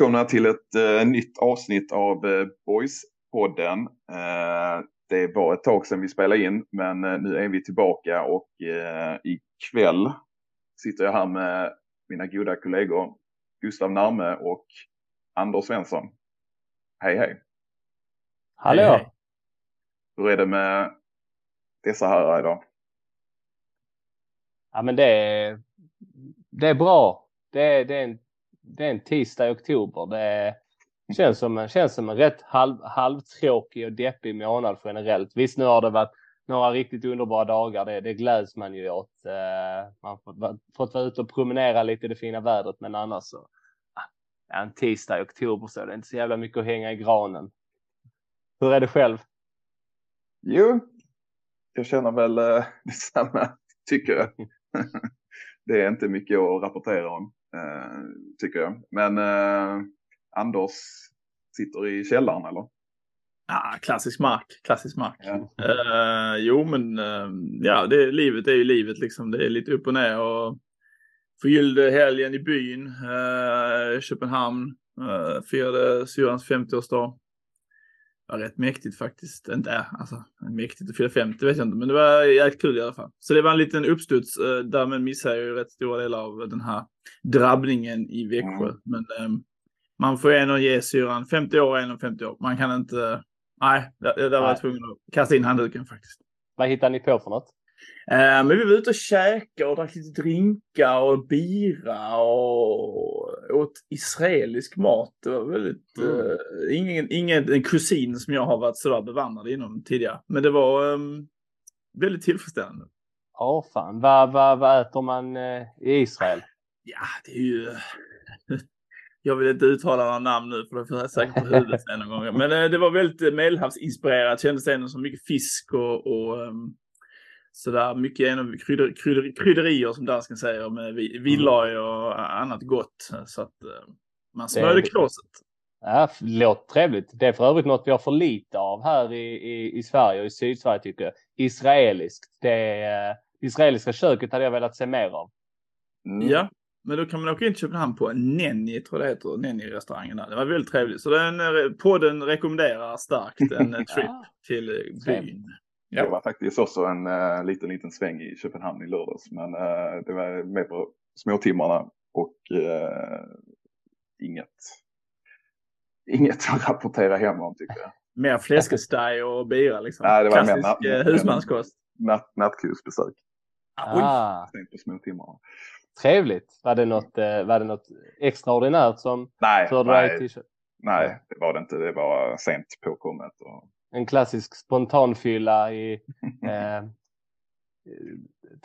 välkomna till ett eh, nytt avsnitt av eh, Boys-podden. Eh, det var ett tag sedan vi spelade in, men eh, nu är vi tillbaka och eh, ikväll sitter jag här med mina goda kollegor Gustav Narme och Anders Svensson. Hej hej! Hallå! Hej, hej. Hur är det med dessa här idag? Ja men det är, det är bra. Det är, det är en det är en tisdag i oktober. Det känns som, en, känns som en rätt halv, halvtråkig och deppig månad generellt. Visst, nu har det varit några riktigt underbara dagar. Det, det gläds man ju åt. Uh, man har fått vara ute och promenera lite i det fina vädret, men annars så. Uh, en tisdag i oktober så det är inte så jävla mycket att hänga i granen. Hur är det själv? Jo, jag känner väl uh, detsamma tycker jag. det är inte mycket att rapportera om. Eh, tycker jag. Men eh, Anders sitter i källaren eller? Ja, klassisk mark, klassisk mark. Ja. Uh, jo, men uh, ja, det, livet är ju livet liksom. Det är lite upp och ner och förgyllde helgen i byn, uh, Köpenhamn. Uh, firade syrrans 50-årsdag var rätt mäktigt faktiskt. Inte, äh, alltså mäktigt att fylla 50 vet jag inte, men det var jäkligt kul i alla fall. Så det var en liten uppstuds. Eh, därmed missade jag ju rätt stora delar av den här drabbningen i Växjö. Mm. Men eh, man får ändå ge syran 50 år är 50 år. Man kan inte, nej, där, där var jag tvungen att kasta in handduken faktiskt. Vad hittade ni på för något? Uh, men vi var ute och käkade och drack lite drinkar och bira och åt israelisk mat. Det var väldigt, mm. uh, ingen, ingen en kusin som jag har varit sådär bevandrad inom tidigare. Men det var um, väldigt tillfredsställande. Ja, oh, fan. Vad, vad, vad äter man uh, i Israel? Ja, det är ju... jag vill inte uttala några namn nu för då får jag säkert på huvudet sen någon gång. Men det var väldigt medelhavsinspirerat. Kändes ändå som mycket fisk och, och um, sådär mycket krydder, krydder, krydderier som dansken säger med villoj mm. och annat gott. Så att uh, man smörjde kråset. Ja, låter trevligt. Det är för övrigt något vi har för lite av här i, i, i Sverige och i Sydsverige tycker jag. Israeliskt. Det uh, israeliska köket hade jag velat se mer av. Mm. Ja, men då kan man åka in till Köpenhamn på Nenni, tror jag det heter, Nenni-restaurangen där. Det var väldigt trevligt. Så den eh, podden rekommenderar starkt en trip ja. till byn. Ja. Det var faktiskt också en uh, liten, liten sväng i Köpenhamn i lördags. Men uh, det var med på småtimmarna och uh, inget, inget att rapportera hem om tycker jag. Mer fläskesteg och bira liksom? Nej, det var Klassisk mer natt, husmanskost? Natt, nattkosbesök. Ah. På småtimmarna. Trevligt. Var det något, var det något extraordinärt som nej, förde dig till Nej, det var det inte. Det var sent påkommet. Och en klassisk spontanfylla i eh,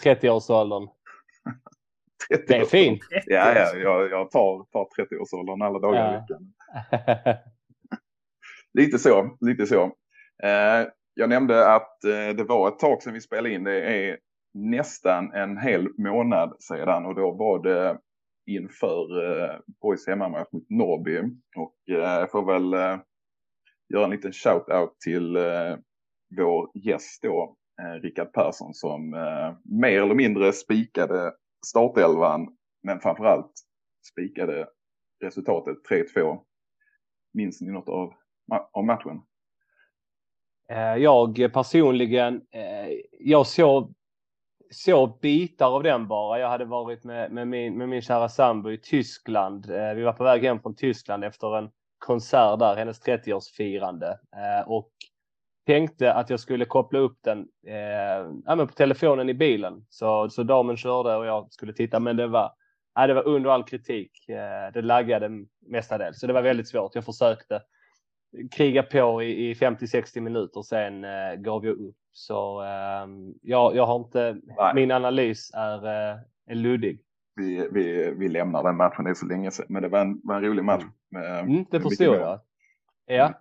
30-årsåldern. det är fint. Ja, ja jag, jag tar, tar 30-årsåldern alla dagar i veckan. lite så, lite så. Eh, jag nämnde att eh, det var ett tag sedan vi spelade in. Det är nästan en hel månad sedan och då var det inför eh, Boys hemmamatch mot Norrby. Och eh, jag får väl eh, göra en liten shout-out till eh, vår gäst då, eh, Rickard Persson, som eh, mer eller mindre spikade startelvan, men framförallt spikade resultatet 3-2. Minns ni något av, av matchen? Eh, jag personligen, eh, jag såg, såg bitar av den bara. Jag hade varit med, med, min, med min kära sambo i Tyskland. Eh, vi var på väg hem från Tyskland efter en konsert där, hennes 30-årsfirande. Eh, och tänkte att jag skulle koppla upp den eh, på telefonen i bilen. Så, så damen körde och jag skulle titta, men det var, ja, det var under all kritik. Eh, det laggade mestadels, så det var väldigt svårt. Jag försökte kriga på i, i 50-60 minuter, sen eh, gav jag upp. Så eh, jag, jag har inte, Nej. min analys är, eh, är luddig vi, vi, vi lämnar den matchen, det är så länge sedan. Men det var en, var en rolig match. Mm. Med, mm, det förstår jag. Ja.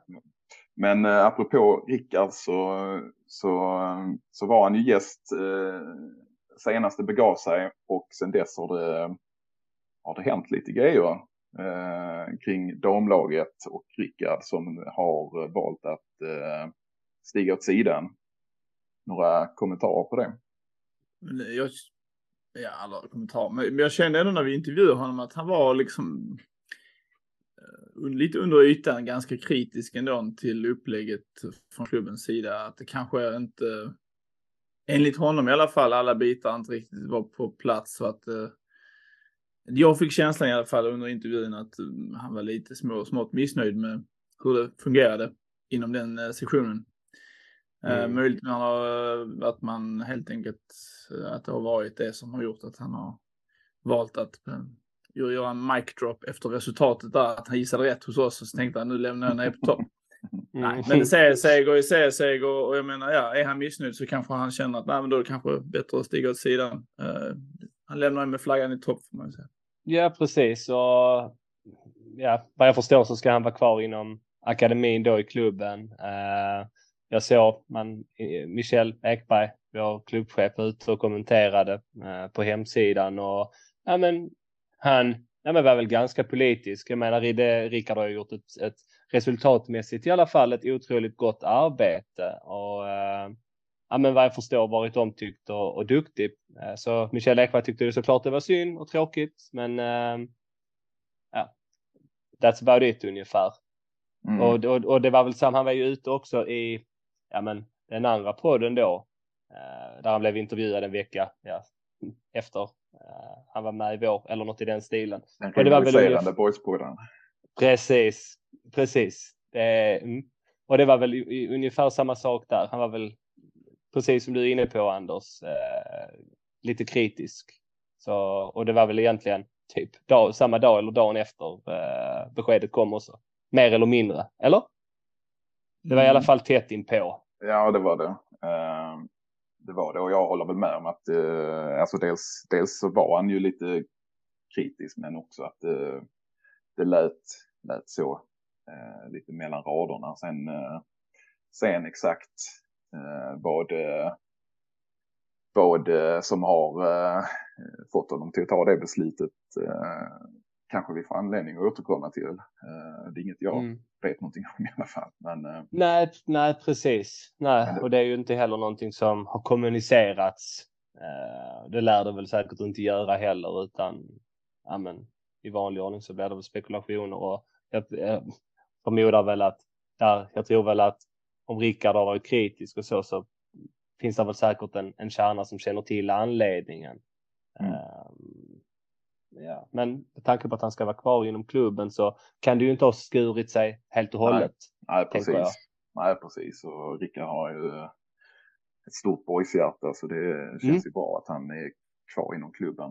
Men äh, apropå Rickard så, så, så var han ju gäst äh, senast det begav sig och sen dess har det, har det hänt lite grejer äh, kring damlaget och Rickard som har valt att äh, stiga åt sidan. Några kommentarer på det? Jag ja, alla kommentarer. Men jag kände ändå när vi intervjuade honom att han var liksom lite under ytan ganska kritisk ändå till upplägget från klubbens sida. Att det kanske inte, enligt honom i alla fall, alla bitar inte riktigt var på plats. Så att, eh, jag fick känslan i alla fall under intervjun att eh, han var lite små, smått missnöjd med hur det fungerade inom den eh, sektionen. Eh, mm. Möjligt man har, att man helt enkelt, att det har varit det som har gjort att han har valt att göra en mic drop efter resultatet där, att han gissade rätt hos oss och så tänkte han nu lämnar jag ner på topp. Mm. Nej, men serieseger är serieseger och jag menar, ja, är han missnöjd så kanske han känner att nej, men då är det kanske bättre att stiga åt sidan. Uh, han lämnar med flaggan i topp får man säga. Ja, precis. Och ja, vad jag förstår så ska han vara kvar inom akademin då i klubben. Uh, jag såg man, Michel Ekberg, vår klubbchef, ute och kommenterade uh, på hemsidan och ja, men han ja, men var väl ganska politisk. Jag menar, det, Rickard har gjort ett, ett resultatmässigt i alla fall ett otroligt gott arbete och eh, ja, men vad jag förstår varit omtyckt och, och duktig. Eh, så Michel Ekberg tyckte det såklart det var synd och tråkigt, men eh, ja, that's about it ungefär. Mm. Och, och, och, det var väl samma, han var ju ute också i ja, men, den andra podden då, där han blev intervjuad en vecka ja, efter han var med i vår, eller något i den stilen. Den rivaliserande boyspodden. Precis, precis. Det, mm. Och det var väl ungefär samma sak där. Han var väl precis som du är inne på Anders, eh, lite kritisk. Så, och det var väl egentligen typ dag, samma dag eller dagen efter eh, beskedet kom också. Mer eller mindre, eller? Det var mm. i alla mm. fall tätt inpå. Ja, det var det. Uh, det var det och jag håller väl med om att eh, alltså dels, dels så var han ju lite kritisk men också att eh, det lät, lät så eh, lite mellan raderna. Sen, eh, sen exakt Eh, vad, eh, vad eh, som har eh, fått honom till att ta det beslutet eh, kanske vi får anledning att återkomma till. Det är inget jag mm. vet någonting om i alla fall. Men, nej, nej, precis. Nej, och det är ju inte heller någonting som har kommunicerats. Det lär det väl säkert inte göra heller, utan ja, men, i vanlig ordning så blir det väl spekulationer och jag, jag förmodar väl att där, jag tror väl att om Rickard har varit kritisk och så, så finns det väl säkert en, en kärna som känner till anledningen. Mm. Ja, men med tanke på att han ska vara kvar inom klubben så kan det ju inte ha skurit sig helt och hållet. Nej, nej precis. Nej, precis. Och Rickard har ju ett stort boyshjärta så det känns mm. ju bra att han är kvar inom klubben.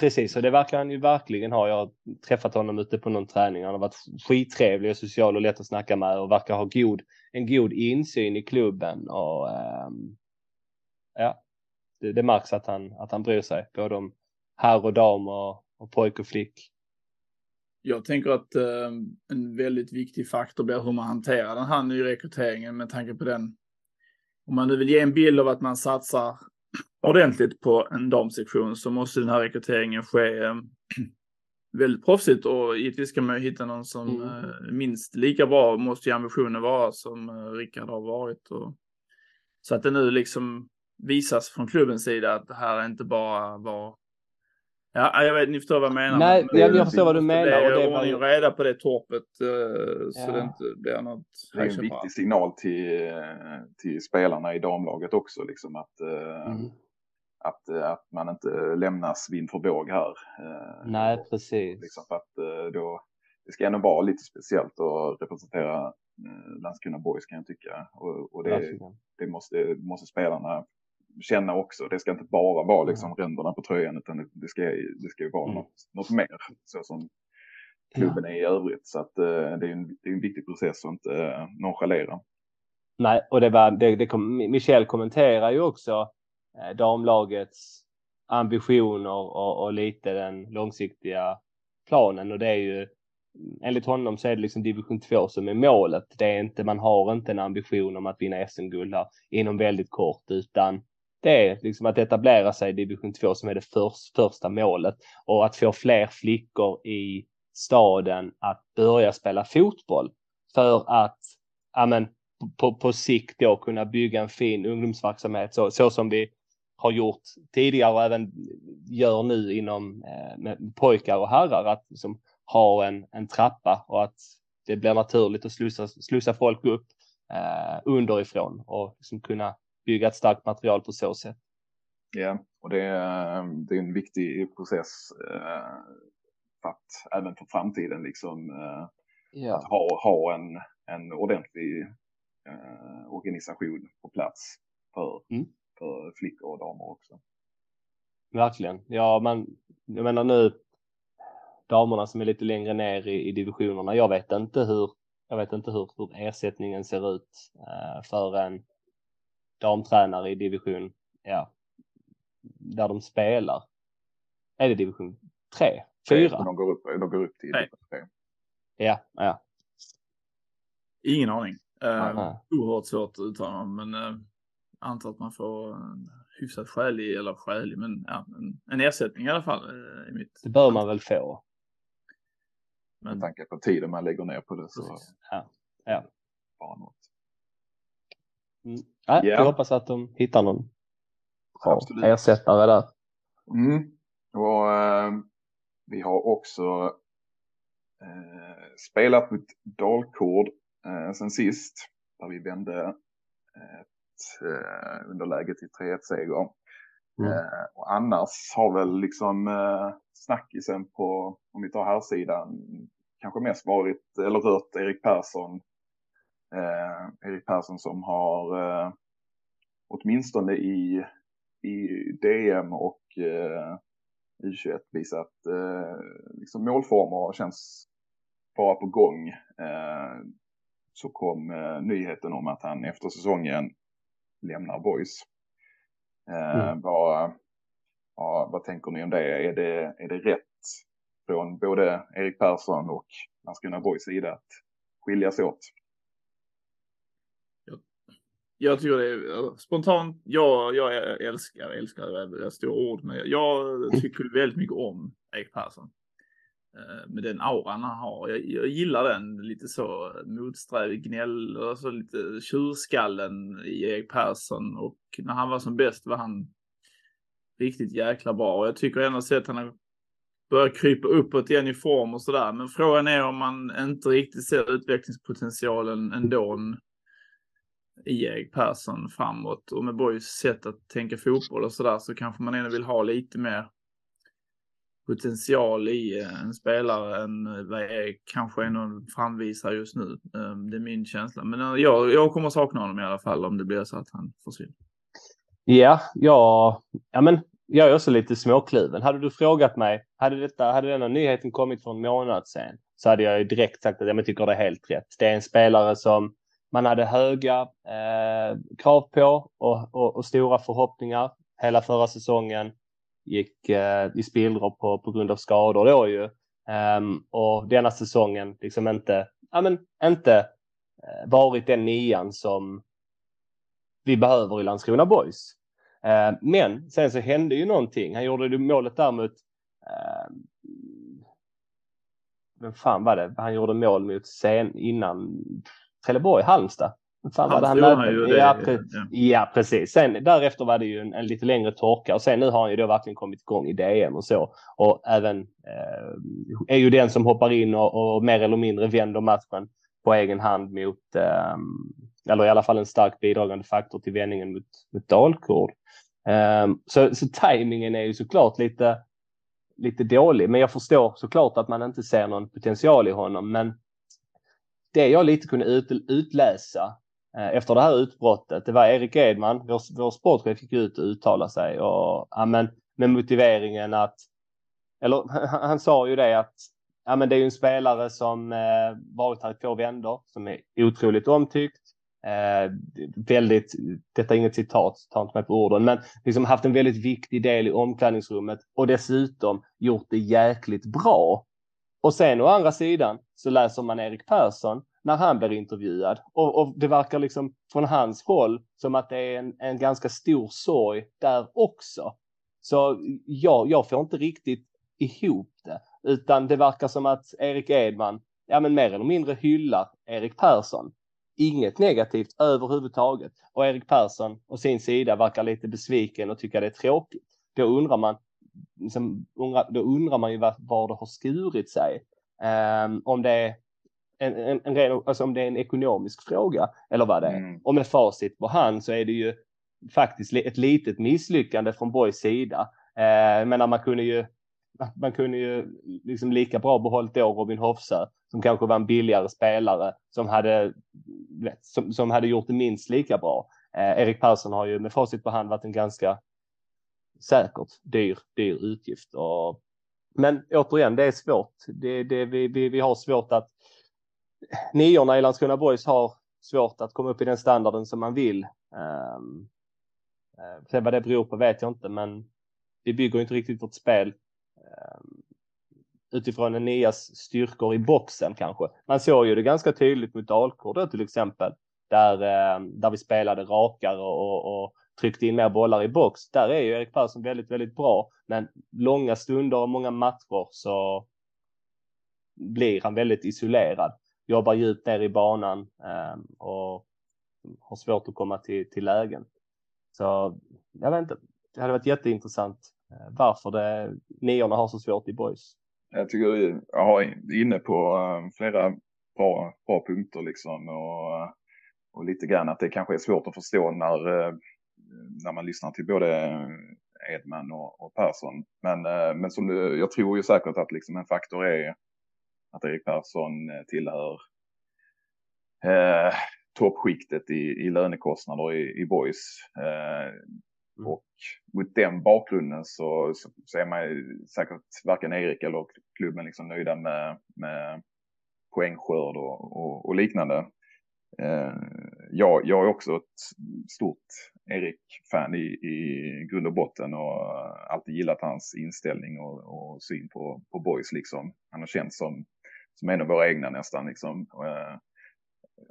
Precis, och det verkar han ju verkligen ha. Jag har träffat honom ute på någon träning. Han har varit skittrevlig och social och lätt att snacka med och verkar ha god, en god insyn i klubben. Och um, ja, det, det märks att han, att han bryr sig, både om herr och dam och, och pojk och flick. Jag tänker att eh, en väldigt viktig faktor blir hur man hanterar den här nyrekryteringen med tanke på den. Om man nu vill ge en bild av att man satsar ordentligt på en damsektion så måste den här rekryteringen ske eh, väldigt proffsigt och givetvis ska man hitta någon som mm. eh, minst lika bra måste ju ambitionen vara som eh, Rickard har varit. Och, så att det nu liksom visas från klubbens sida att det här inte bara var Ja, jag vet, ni förstår vad jag menar. Nej, jag, jag förstår vad du menar. Det är ordning och reda på det torpet uh, så det inte blir något. Det är en viktig signal till, till spelarna i damlaget också, liksom att uh, mm att, eh, att man inte lämnas vind för våg här. Eh, Nej, precis. Liksom för att eh, då, det ska ändå vara lite speciellt att representera Landskrona Boys kan jag tycka. Och, och det, det måste, måste spelarna känna också. Det ska inte bara vara liksom mm. ränderna på tröjan utan det ska, det ska ju vara mm. något, något mer så som klubben ja. är i övrigt. Så att det, är en, det är en viktig process att inte nonchalera. Nej, och det var det, det kom, Michel kommenterar ju också Eh, damlagets ambitioner och, och, lite den långsiktiga planen och det är ju enligt honom så är det liksom division 2 som är målet. Det är inte, man har inte en ambition om att vinna SM-guld här inom väldigt kort utan det är liksom att etablera sig i division 2 som är det först, första målet. Och att få fler flickor i staden att börja spela fotboll. För att amen, på, på sikt då kunna bygga en fin ungdomsverksamhet så, så som vi har gjort tidigare och även gör nu inom eh, pojkar och herrar. Att liksom, ha en, en trappa och att det blir naturligt att slussa, slussa folk upp eh, underifrån och liksom kunna bygga ett starkt material på så sätt. Ja, och det är, det är en viktig process eh, att även för framtiden liksom eh, ja. att ha, ha en, en ordentlig eh, organisation på plats för, mm. för flickor och damer också. Verkligen. Ja, man, jag menar nu damerna som är lite längre ner i, i divisionerna. Jag vet inte hur, jag vet inte hur, hur ersättningen ser ut eh, för en damtränare i division, ja, där de spelar. Är det division 3? 4? De går upp, de går upp till division 3. Ja, ja. Ingen aning. Uh, oerhört svårt att uttala men uh, antar att man får en hyfsat skälig, eller skälig, men ja, en, en ersättning i alla fall. Uh, i mitt det bör man väl få. Men... Med tanke på tiden man lägger ner på det så. Ja. ja. Bara något. Mm. Ja, yeah. Jag hoppas att de hittar någon bra ersättare där. Mm. Och, äh, vi har också äh, spelat mot Dalkurd äh, sen sist. Där vi vände ett äh, underläge till 3-1 seger. Mm. Eh, och annars har väl liksom eh, snackisen på, om vi tar här sidan kanske mest varit, eller rört Erik Persson. Eh, Erik Persson som har eh, åtminstone i, i DM och eh, U21 visat eh, liksom målformer och känns bara på gång. Eh, så kom eh, nyheten om att han efter säsongen lämnar Boys. Eh, mm. vad, ja, vad tänker ni om det? Är det, är det rätt från både Erik Persson och Landskrona Boys sida att skiljas åt? Jag, tycker det är alltså, spontant. Jag, jag älskar, älskar det stora ord, men jag tycker väldigt mycket om Erik Persson. Eh, med den auran han har. Jag, jag gillar den lite så motsträvig, gnäll, alltså lite tjurskallen i Erik Persson och när han var som bäst var han riktigt jäkla bra och jag tycker ändå sett han har börjat krypa uppåt igen i form och sådär. Men frågan är om man inte riktigt ser utvecklingspotentialen ändå i Erik Persson framåt och med Borgs sätt att tänka fotboll och sådär så kanske man ändå vill ha lite mer potential i eh, en spelare än eh, vad jag kanske ändå framvisar just nu. Ehm, det är min känsla. Men eh, jag, jag kommer sakna honom i alla fall om det blir så att han försvinner. Ja, ja, ja men jag är också lite småkluven. Hade du frågat mig, hade, detta, hade denna nyheten kommit för en månad sedan så hade jag ju direkt sagt att jag tycker det är helt rätt. Det är en spelare som man hade höga eh, krav på och, och, och, stora förhoppningar hela förra säsongen gick eh, i spillror på, på grund av skador då ju. Um, och denna säsongen liksom inte, ja men inte eh, varit den nian som vi behöver i Landskrona Boys. Eh, men sen så hände ju någonting. Han gjorde ju målet där mot eh, vem fan var det? Han gjorde mål mot sen innan Trelleborg, Halmstad. Fan det han mötte? Ja, pre ja. ja, precis. Sen därefter var det ju en, en, lite längre torka och sen nu har han ju då verkligen kommit igång i DM och så. Och även eh, är ju den som hoppar in och, och, mer eller mindre vänder matchen på egen hand mot, eh, eller i alla fall en stark bidragande faktor till vändningen mot, mot Dalkurd. Eh, så, så tajmingen är ju såklart lite, lite dålig, men jag förstår såklart att man inte ser någon potential i honom. Men det jag lite kunde ut, utläsa Eh, efter det här utbrottet. Det var Erik Edman, vår, vår sportchef, gick ut och uttalade sig och ja, men, med motiveringen att, eller han, han sa ju det att ja, men det är ju en spelare som eh, varit här i två vändor som är otroligt omtyckt. Eh, väldigt, detta är inget citat, ta inte mig på orden, men liksom haft en väldigt viktig del i omklädningsrummet och dessutom gjort det jäkligt bra. Och sen å andra sidan så läser man Erik Persson när han blir intervjuad. Och, och, det verkar liksom från hans håll som att det är en, en ganska stor sorg där också. Så ja, jag får inte riktigt ihop det, utan det verkar som att Erik Edman, ja men mer eller mindre hyllar Erik Persson. Inget negativt överhuvudtaget. Och Erik Persson och sin sida verkar lite besviken och tycker det är tråkigt. Då undrar man, liksom, då undrar man ju var, var det har skurit sig. Um, om det är en, en, en ren, alltså om det är en ekonomisk fråga eller vad det är. Mm. Och med facit på hand så är det ju faktiskt ett litet misslyckande från Borgs sida. Eh, men man kunde ju man kunde ju liksom lika bra behållit då Robin Hofsö som kanske var en billigare spelare som hade, som, som hade gjort det minst lika bra. Eh, Erik Persson har ju med facit på hand varit en ganska säkert dyr, dyr utgift. Och, men återigen, det är svårt. Det, det, vi, vi, vi har svårt att niorna i Landskrona Boys har svårt att komma upp i den standarden som man vill. Um, sen vad det beror på vet jag inte, men vi bygger inte riktigt vårt spel um, utifrån en nias styrkor i boxen kanske. Man såg ju det ganska tydligt mot Dalkurd till exempel, där, um, där vi spelade rakare och, och tryckte in mer bollar i box. Där är ju Erik Persson väldigt, väldigt bra, men långa stunder och många matcher så blir han väldigt isolerad jobbar djupt ner i banan eh, och har svårt att komma till, till lägen. Så jag vet inte, det hade varit jätteintressant eh, varför det, niorna har så svårt i boys. Jag tycker jag har inne på ehm, flera bra, bra punkter liksom och, och lite grann att det kanske är svårt att förstå när, eh, när man lyssnar till både Edman och, och Persson. Men, uh, men som du, jag tror ju säkert att liksom en faktor är att Erik Persson eh, tillhör eh, toppskiktet i, i lönekostnader i, i Boys. Eh, mm. Och mot den bakgrunden så, så, så, är man säkert varken Erik eller klubben liksom nöjda med, med poängskörd och, och, och liknande. Eh, jag, jag är också ett stort Erik-fan i, i grund och botten och alltid gillat hans inställning och, och syn på, på boys liksom. Han har känts som, som en av våra egna nästan liksom. Eh,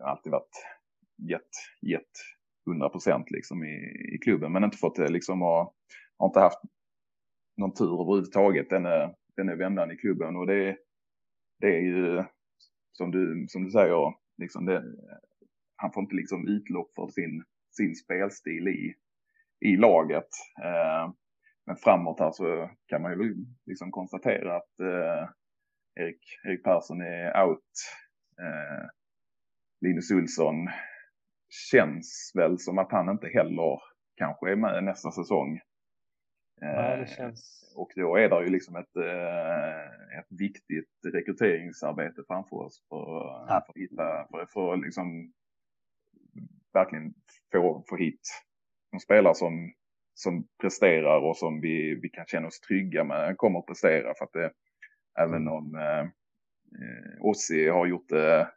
alltid varit gett, gett 100 procent liksom i, i klubben men inte fått det liksom och har inte haft någon tur överhuvudtaget den är, den är vändan i klubben och det, det är ju som du, som du säger, liksom det, han får inte liksom utlopp för sin, sin spelstil i, i laget. Eh, men framåt här så kan man ju liksom konstatera att eh, Erik, Erik Persson är out. Eh, Linus Olsson känns väl som att han inte heller kanske är med nästa säsong. Ja, det känns... Och då är det ju liksom ett, eh, ett viktigt rekryteringsarbete framför oss för, ja. för att hitta, för, för liksom verkligen få, få hit en spelare som, som presterar och som vi, vi kan känna oss trygga med kommer att prestera. För att det, även mm. om eh, eh Ossi har gjort det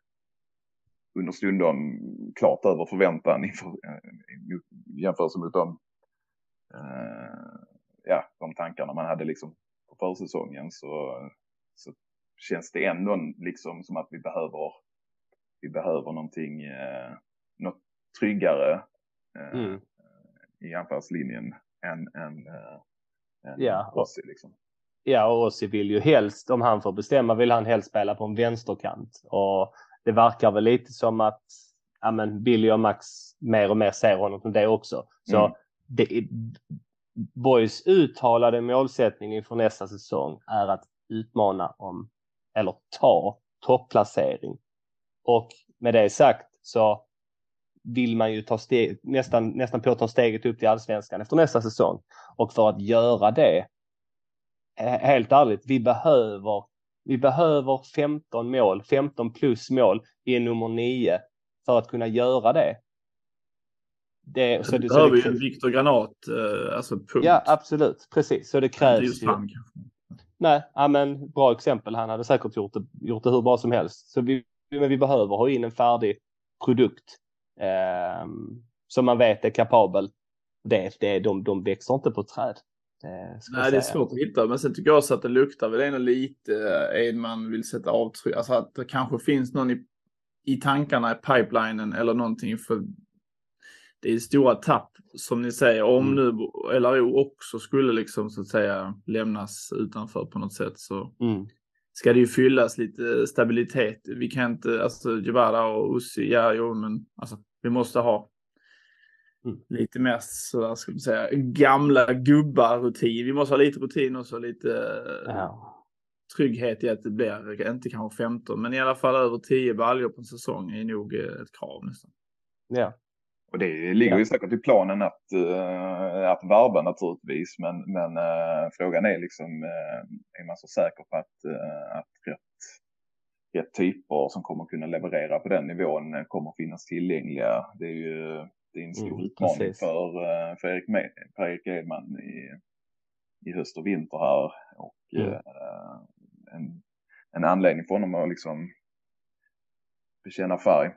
understundom klart över förväntan inför, eh, jämförelse mot de, eh, ja, de tankarna man hade liksom på försäsongen så, så känns det ändå liksom som att vi behöver, vi behöver någonting, eh, något tryggare eh, mm. i anfallslinjen än, än, äh, än ja. Rossi. Liksom. Ja, och Rossi vill ju helst, om han får bestämma, vill han helst spela på en vänsterkant. Och det verkar väl lite som att ja, men Billy och Max mer och mer ser honom som det också. Så mm. det, Boys uttalade målsättning inför nästa säsong är att utmana om, eller ta topplacering. Och med det sagt så vill man ju ta steg, nästan, nästan på att ta steget upp till allsvenskan efter nästa säsong. Och för att göra det, helt ärligt, vi behöver, vi behöver 15 mål, 15 plus mål i nummer 9 för att kunna göra det. Det, så det, behöver ju en Viktor Granat, eh, alltså punkt. Ja, absolut, precis. Så det krävs ju. Nej, ja, men bra exempel. Han hade säkert gjort det, gjort det hur bra som helst. Så vi, men vi behöver ha in en färdig produkt eh, som man vet är kapabel. Det, det, de, de växer inte på träd. Det Nej, det är svårt att hitta. Men sen tycker jag också att det luktar väl ändå lite eh, Edman vill sätta avtryck. Alltså att det kanske finns någon i, i tankarna i pipelinen eller någonting. För det är stora tapp som ni säger. Om mm. nu LRO också skulle liksom så att säga lämnas utanför på något sätt så mm. Ska det ju fyllas lite stabilitet. Vi kan inte, alltså Jebara och Ussi, ja jo men alltså vi måste ha mm. lite mer så där, ska man säga, gamla gubbar rutin. Vi måste ha lite rutin och så lite ja. trygghet i att det blir, inte kanske 15, men i alla fall över 10 baljor på en säsong är nog eh, ett krav nästan. Ja. Och det ligger ju säkert i planen att, uh, att varva naturligtvis, men, men uh, frågan är liksom, uh, är man så säker på att, att rätt, rätt typer som kommer kunna leverera på den nivån kommer finnas tillgängliga? Det är ju det är en stor mm, utmaning för, för Erik, för Erik Edman i, i höst och vinter här. Och mm. en, en anledning för honom att liksom bekänna färg.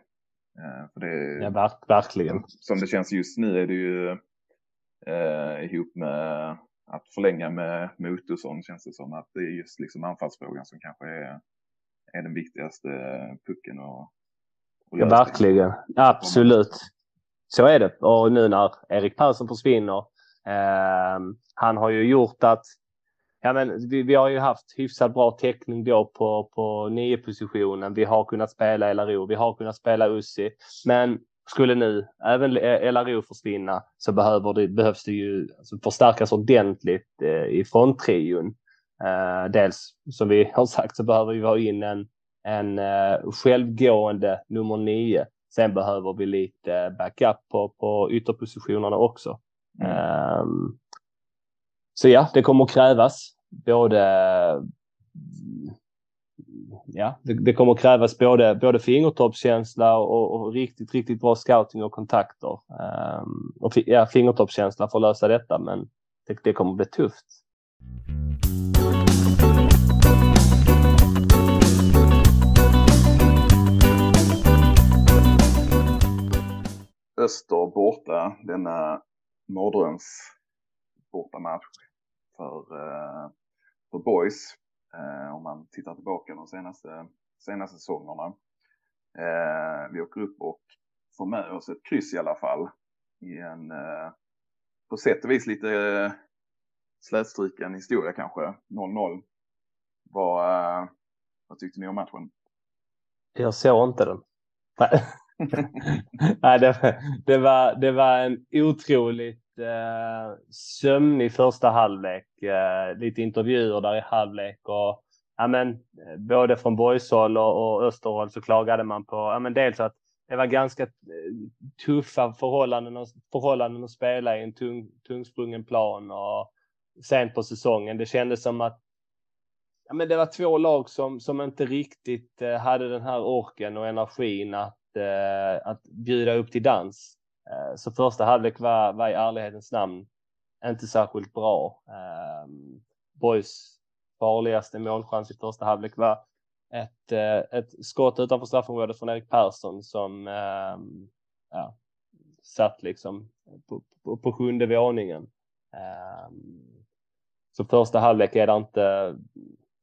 Eh, för det, ja, verk, verkligen. Som det känns just nu är det ju eh, ihop med att förlänga med Motosson känns det som att det är just liksom anfallsfrågan som kanske är, är den viktigaste pucken. Och, och ja, verkligen, absolut. Så är det. Och nu när Erik Persson försvinner, eh, han har ju gjort att Ja, men vi, vi, har ju haft hyfsat bra täckning då på, på nio positionen. Vi har kunnat spela LRO, vi har kunnat spela Ussi. Men skulle nu även LRO försvinna så behöver det, behövs det ju alltså förstärkas ordentligt eh, i fronttrion. Eh, dels som vi har sagt så behöver vi ha in en, en eh, självgående nummer nio. Sen behöver vi lite backup på, på ytterpositionerna också. Mm. Um, så ja, det kommer att krävas både ja, det, det, kommer att krävas både, både fingertoppskänsla och, och, riktigt, riktigt bra scouting och kontakter. Um, och ja, fingertoppskänsla för att lösa detta, men det, det kommer att bli tufft. Öster borta, denna mardröms bortamatch för uh, för boys. Eh, om man tittar tillbaka de senaste, senaste säsongerna. Eh, vi åker upp och får med oss ett kryss i alla fall. I en på sätt och vis lite eh, slätstruken historia kanske. 0-0. Vad, vad tyckte ni om matchen? Jag såg inte den. Nej, det, det, var, det var en otroligt eh, sömnig första halvlek. Eh, lite intervjuer där i halvlek och ja, men, eh, både från boyshåll och, och Österhåll så klagade man på ja, men dels att det var ganska eh, tuffa förhållanden, och förhållanden att spela i en tung, tungsprungen plan och sent på säsongen. Det kändes som att ja, men det var två lag som, som inte riktigt eh, hade den här orken och energin att, eh, att bjuda upp till dans. Eh, så första halvlek var, var i ärlighetens namn inte särskilt bra. Um, Boys farligaste målchans i första halvlek var ett, uh, ett skott utanför straffområdet från Erik Persson som um, ja, satt liksom på, på, på sjunde våningen. Um, så första halvlek är det inte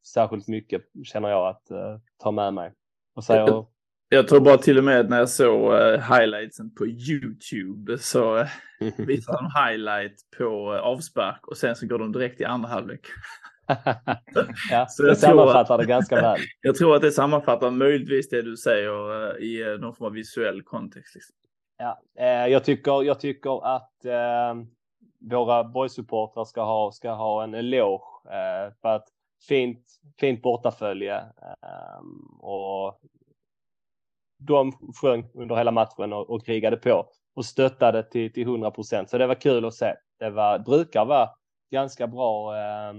särskilt mycket känner jag att uh, ta med mig. Vad säger jag tror bara till och med när jag såg uh, highlightsen på YouTube så uh, visar de highlight på uh, avspark och sen så går de direkt i andra halvlek. ja, så det sammanfattar det ganska väl. jag tror att det sammanfattar möjligtvis det du säger uh, i någon form av visuell kontext. Liksom. Ja, jag, tycker, jag tycker att våra boysupportrar ska ha, ska ha en eloge för att fint, fint bortafölje och de sjöng under hela matchen och, och krigade på och stöttade till, till 100 procent. Så det var kul att se. Det var, brukar vara ganska bra eh,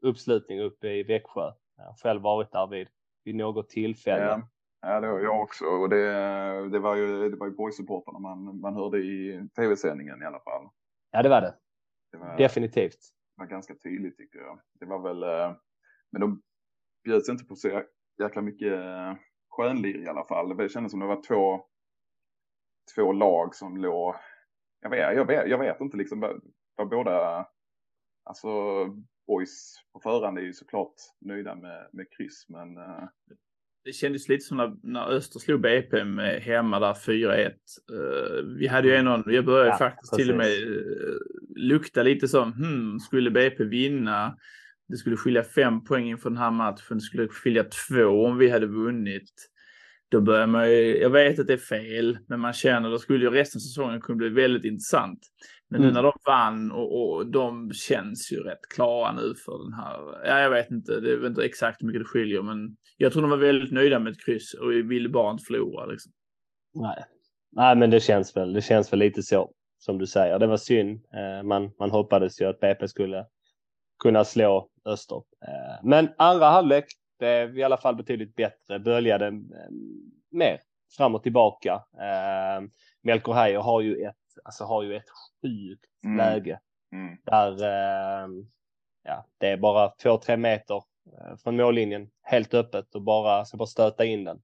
uppslutning uppe i Växjö. Jag har själv varit där vid, vid något tillfälle. Ja. Ja, det har jag också. Och det, det var ju, det var ju boysupportrarna man, man hörde i tv-sändningen i alla fall. Ja, det var det. det var, Definitivt. Det var ganska tydligt tycker jag. Det var väl, eh, men de bjöds inte på så jäkla mycket eh, skönlir i alla fall. Det kändes som det var två, två lag som låg, jag vet, jag vet, jag vet inte liksom vad båda, alltså boys på förhand är ju såklart nöjda med, med kryss men uh... det kändes lite som när, när Öster slog BP med hemma där 4-1. Uh, eh, vi hade ju en jag började ja, faktiskt precis. till och med uh, lukta lite som, hmm, skulle BP vinna? Det skulle skilja fem poäng inför den här matchen. Det skulle skilja två om vi hade vunnit. då börjar man ju, jag vet att det är fel, men man känner att då skulle ju resten av säsongen kunna bli väldigt intressant. Men mm. nu när de vann och, och de känns ju rätt klara nu för den här, ja jag vet inte, det är inte exakt hur mycket det skiljer, men jag tror de var väldigt nöjda med ett kryss och ville bara inte förlora. Liksom. Nej. Nej, men det känns väl, det känns väl lite så som du säger. Det var synd. Eh, man, man hoppades ju att BP skulle kunna slå Öster. Eh, men andra halvlek, är i alla fall betydligt bättre. Böljade eh, mer fram och tillbaka. Eh, Melker Heier har ju ett, alltså har ju ett sjukt mm. läge mm. där ja, det är bara två, tre meter från mållinjen helt öppet och bara ska bara stöta in den.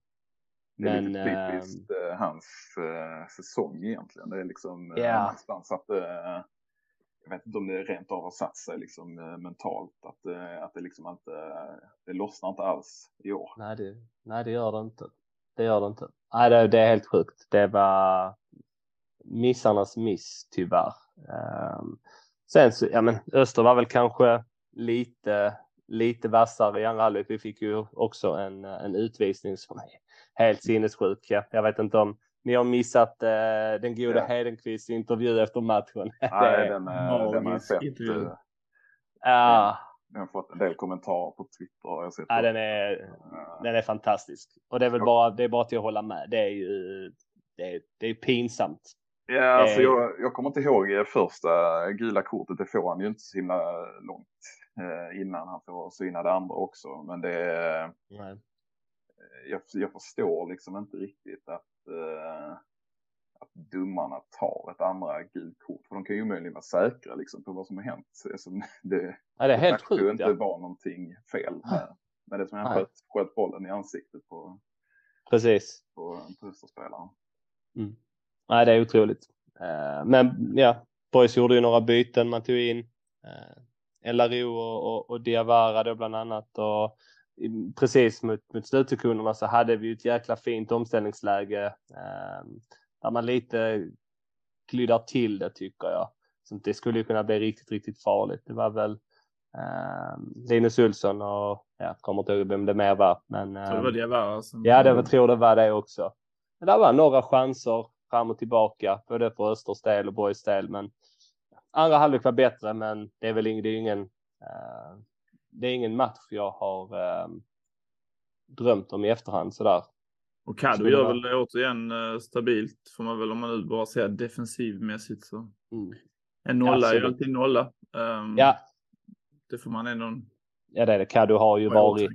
Det är Men, lite typiskt äh, hans äh, säsong egentligen. Det är liksom ja. någonstans att äh, jag vet inte om det rent av har satt sig liksom eh, mentalt att, eh, att det liksom inte, eh, det lossnar inte alls i år. Nej det, nej, det gör det inte. Det gör det inte. Nej, det, det är helt sjukt. Det var missarnas miss tyvärr. Um, sen så, ja men Öster var väl kanske lite, lite vassare i andra halvlek. Vi fick ju också en, en utvisning som är helt sinnessjuk. Ja. Jag vet inte om ni har missat eh, den gode ja. Hedenqvists intervju efter matchen. Nej, den, är, den har jag sett. Uh, ja. Den har fått en del kommentarer på Twitter. Jag sett ja, den är, uh, den är fantastisk. Och det är väl bara, det är bara till att hålla med. Det är ju det är, det är pinsamt. Ja, alltså jag, jag kommer inte ihåg första gula kortet. Det får han ju inte så himla långt eh, innan han får syna det andra också. Men det är... Jag, jag förstår liksom inte riktigt att eh, att domarna tar ett andra gult kort. För de kan ju omöjligen vara säkra liksom, på vad som har hänt. Alltså, det, ja, det är helt sjukt. Det inte ja. var någonting fel med, med det som han sköt, sköt bollen i ansiktet på, Precis. på, på Österspelaren. Mm. Nej, det är otroligt. Uh, men ja, Boys gjorde ju några byten. Man tog in uh, LRO och, och, och Diawara då bland annat. Och precis mot, mot slutsekunderna så hade vi ett jäkla fint omställningsläge eh, där man lite kryddar till det tycker jag. Så det skulle ju kunna bli riktigt, riktigt farligt. Det var väl eh, Linus Olsson och jag kommer inte ihåg vem det mer var. Men, eh, det var det var. Som... Ja, det var, tror det var det också. Men det var några chanser fram och tillbaka, både för Östers del och Borgs del. Men andra halvlek var bättre, men det är väl ingen, det är ingen eh, det är ingen match jag har eh, drömt om i efterhand sådär. Och Caddo gör väl återigen eh, stabilt får man väl om man nu bara säger defensivmässigt så. Mm. En nolla ja, är ju alltid nolla. Um, ja. Det får man ändå. Ja det är det. Caddo har ju varit.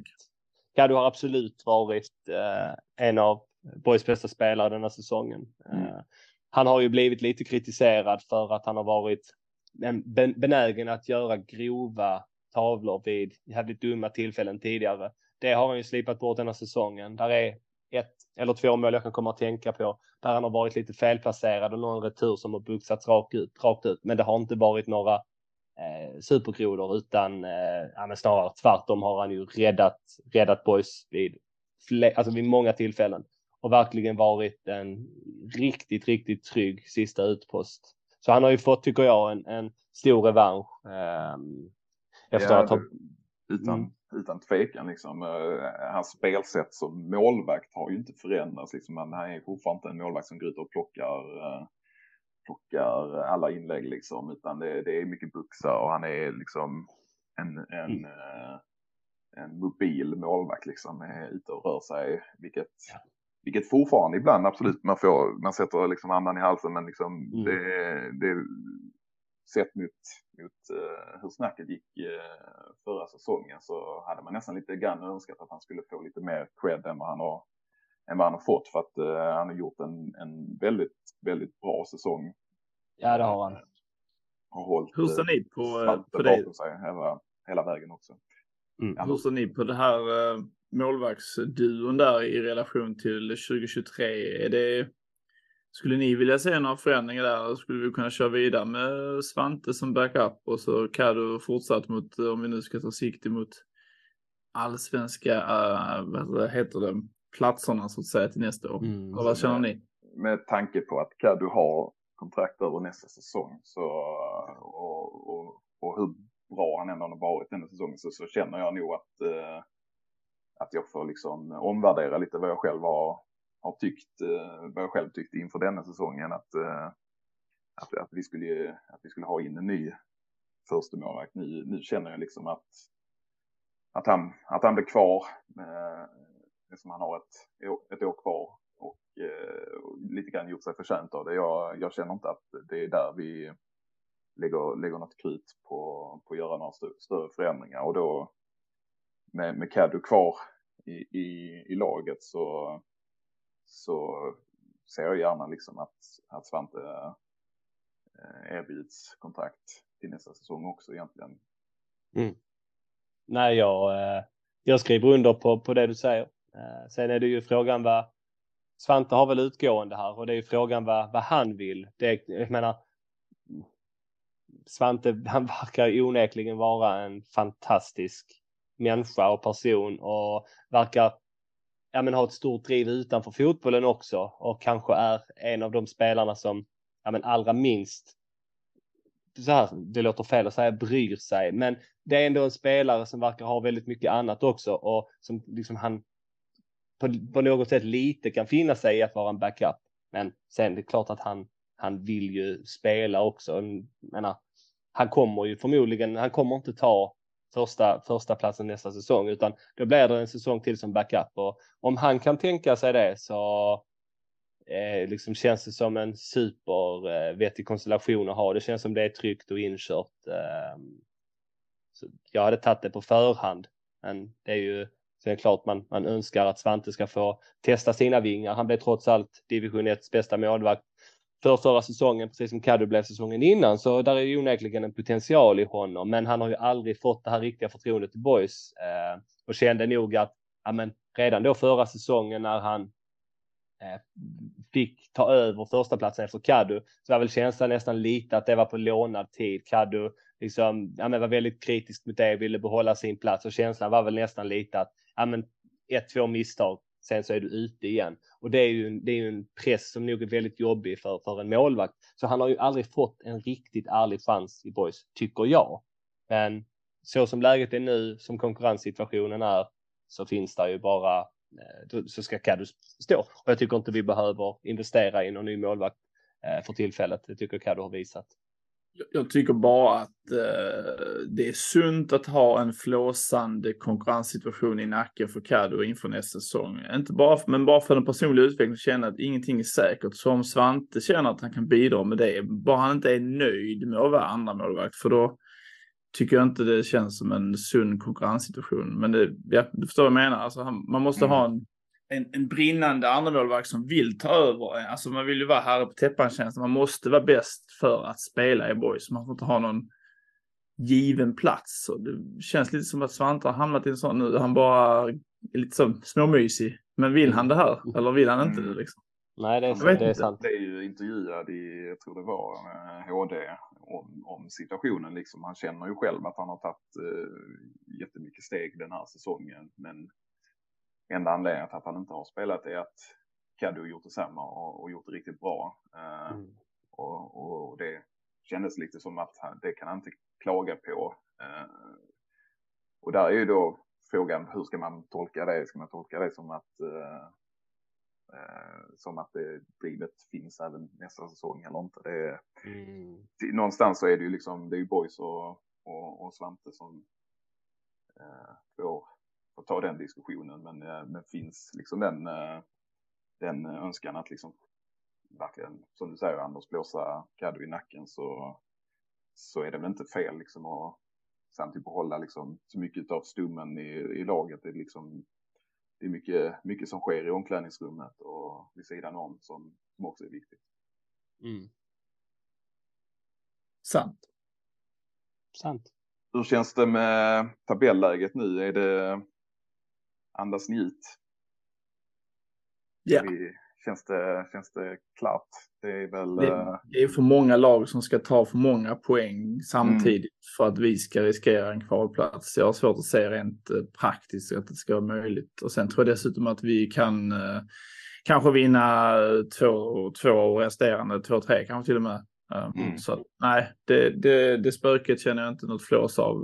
Caddo har absolut varit eh, en av Boys bästa spelare denna säsongen. Mm. Uh, han har ju blivit lite kritiserad för att han har varit benägen att göra grova tavlor vid jävligt dumma tillfällen tidigare. Det har han ju slipat bort denna säsongen. Där är ett eller två mål jag kan komma att tänka på där han har varit lite felplacerad och någon retur som har buxats rakt ut, rakt ut. Men det har inte varit några eh, supergrodor utan eh, ja, snarare tvärtom har han ju räddat, räddat boys vid, alltså vid många tillfällen och verkligen varit en riktigt, riktigt trygg sista utpost. Så han har ju fått, tycker jag, en, en stor revansch. Eh, efter ja, att ha... Utan, mm. utan tvekan liksom. Uh, hans spelsätt som målvakt har ju inte förändrats liksom. Men han är fortfarande inte en målvakt som går ut och plockar, uh, plockar alla inlägg liksom. Utan det, det är mycket buxa och han är liksom en, en, mm. uh, en mobil målvakt liksom. Är ute och rör sig. Vilket, ja. vilket fortfarande ibland absolut man får, man sätter liksom andan i halsen. Men liksom mm. det, det sett mot, mot uh, hur snacket gick uh, förra säsongen så hade man nästan lite grann önskat att han skulle få lite mer cred än vad han har, än vad han har fått för att uh, han har gjort en, en väldigt, väldigt bra säsong. Ja, det har han. Har hållit Hur ser ni på, på det? Sig hela, hela vägen också. Mm. Hur ser ni på det här målvaktsduon där i relation till 2023? Är det skulle ni vilja se några förändringar där skulle vi kunna köra vidare med Svante som backup och så Kaddo fortsatt mot, om vi nu ska ta sikte mot allsvenska, uh, vad heter det, platserna så att säga till nästa år. Mm, och vad känner ni? Med tanke på att Kaddo har kontrakt över nästa säsong så, och, och, och hur bra han ändå har varit denna säsongen så, så känner jag nog att, uh, att jag får liksom omvärdera lite vad jag själv har har tyckt, eh, vad jag själv tyckte inför denna säsongen, att, eh, att, att, vi skulle, att vi skulle ha in en ny första målvakt. Nu, nu känner jag liksom att, att, han, att han blir kvar. Eh, liksom han har ett, ett år kvar och eh, lite grann gjort sig förtjänt av det. Jag, jag känner inte att det är där vi lägger, lägger något krut på, på att göra några stö större förändringar och då med, med Caddo kvar i, i, i laget så, så ser jag gärna liksom att, att Svante eh, erbjuds kontrakt till nästa säsong också egentligen. Mm. Nej, jag, eh, jag skriver under på, på det du säger. Eh, sen är det ju frågan vad Svante har väl utgående här och det är ju frågan vad, vad han vill. Det, jag menar, Svante, han verkar onekligen vara en fantastisk människa och person och verkar ja, men ha ett stort driv utanför fotbollen också och kanske är en av de spelarna som ja, men allra minst så här, det låter fel att säga bryr sig, men det är ändå en spelare som verkar ha väldigt mycket annat också och som liksom han på, på något sätt lite kan finna sig i att vara en backup. Men sen det är klart att han, han vill ju spela också. Jag menar, han kommer ju förmodligen, han kommer inte ta första, första platsen nästa säsong utan då blir det en säsong till som backup och om han kan tänka sig det så eh, liksom känns det som en supervettig eh, konstellation att ha. Det känns som det är tryggt och inkört. Eh, så jag hade tagit det på förhand, men det är ju Sen är det klart man, man önskar att Svante ska få testa sina vingar. Han blev trots allt division 1 bästa målvakt förra säsongen, precis som Kaddu blev säsongen innan. Så där är ju onekligen en potential i honom. Men han har ju aldrig fått det här riktiga förtroendet i Boys eh, och kände nog att ja, men redan då förra säsongen när han eh, fick ta över första platsen efter Kaddu så var väl känslan nästan lite att det var på lånad tid. Kaddu liksom, ja, men var väldigt kritisk mot det, ville behålla sin plats och känslan var väl nästan lite att ja, men ett, två misstag, sen så är du ute igen. Och det är ju, det är ju en press som nog är väldigt jobbig för, för en målvakt. Så han har ju aldrig fått en riktigt ärlig chans i boys, tycker jag. Men så som läget är nu, som konkurrenssituationen är, så finns det ju bara, eh, så ska caddo stå. Och jag tycker inte vi behöver investera i någon ny målvakt eh, för tillfället. Det tycker caddo har visat. Jag tycker bara att eh, det är sunt att ha en flåsande konkurrenssituation i nacken för Caddo inför nästa säsong. Inte bara, för, men bara för den personliga utvecklingen, känna att ingenting är säkert. Så om Svante känner att han kan bidra med det, bara han inte är nöjd med att vara andra målvakt för då tycker jag inte det känns som en sund konkurrenssituation. Men det, ja, du förstår vad jag menar. Alltså, han, man måste mm. ha en en, en brinnande andremålvakt som vill ta över. Alltså man vill ju vara herre på täppan-känslan. Man måste vara bäst för att spela i boys. Man får inte ha någon given plats. Så det känns lite som att Svante har hamnat i en sån nu. Han bara är lite så småmysig. Men vill han det här? Mm. Eller vill han inte det liksom? Nej, det är, det är sant. Det är ju intervjuad i, jag tror det var HD, om, om situationen liksom. Han känner ju själv att han har tagit uh, jättemycket steg den här säsongen. Men enda anledningen till att han inte har spelat är att Caddo gjort detsamma och, och gjort det riktigt bra. Uh, mm. och, och, det kändes lite som att han, det kan han inte klaga på. Uh, och där är ju då frågan, hur ska man tolka det? Ska man tolka det som att uh, som att det drivet finns även nästa säsong eller inte? Det är, mm. Någonstans så är det ju liksom, det är ju Boys och, och, och Svante som får får ta den diskussionen. Men, eh, men finns liksom den, eh, den önskan att liksom verkligen, som du säger Anders, blåsa Caddo i nacken så, så är det väl inte fel liksom att samtidigt behålla liksom så mycket av stummen i, i laget. Det är liksom det är mycket, mycket som sker i omklädningsrummet och vid sidan om som, som också är viktigt. Mm. Sant. Sant. Hur känns det med tabelläget nu? Är det, andas njut. Ja. känns, det, känns det klart? Det är väl... Det, eh, det, är för många lag som ska ta för många poäng samtidigt mm. för att vi ska riskera en kvalplats. Jag har svårt att se rent eh, praktiskt att det ska vara möjligt. Och sen tror jag dessutom att vi kan eh, kanske vinna två, två resterande, två, tre kanske till och med. Mm. Så nej, det, det, det spöket känner jag inte något flås av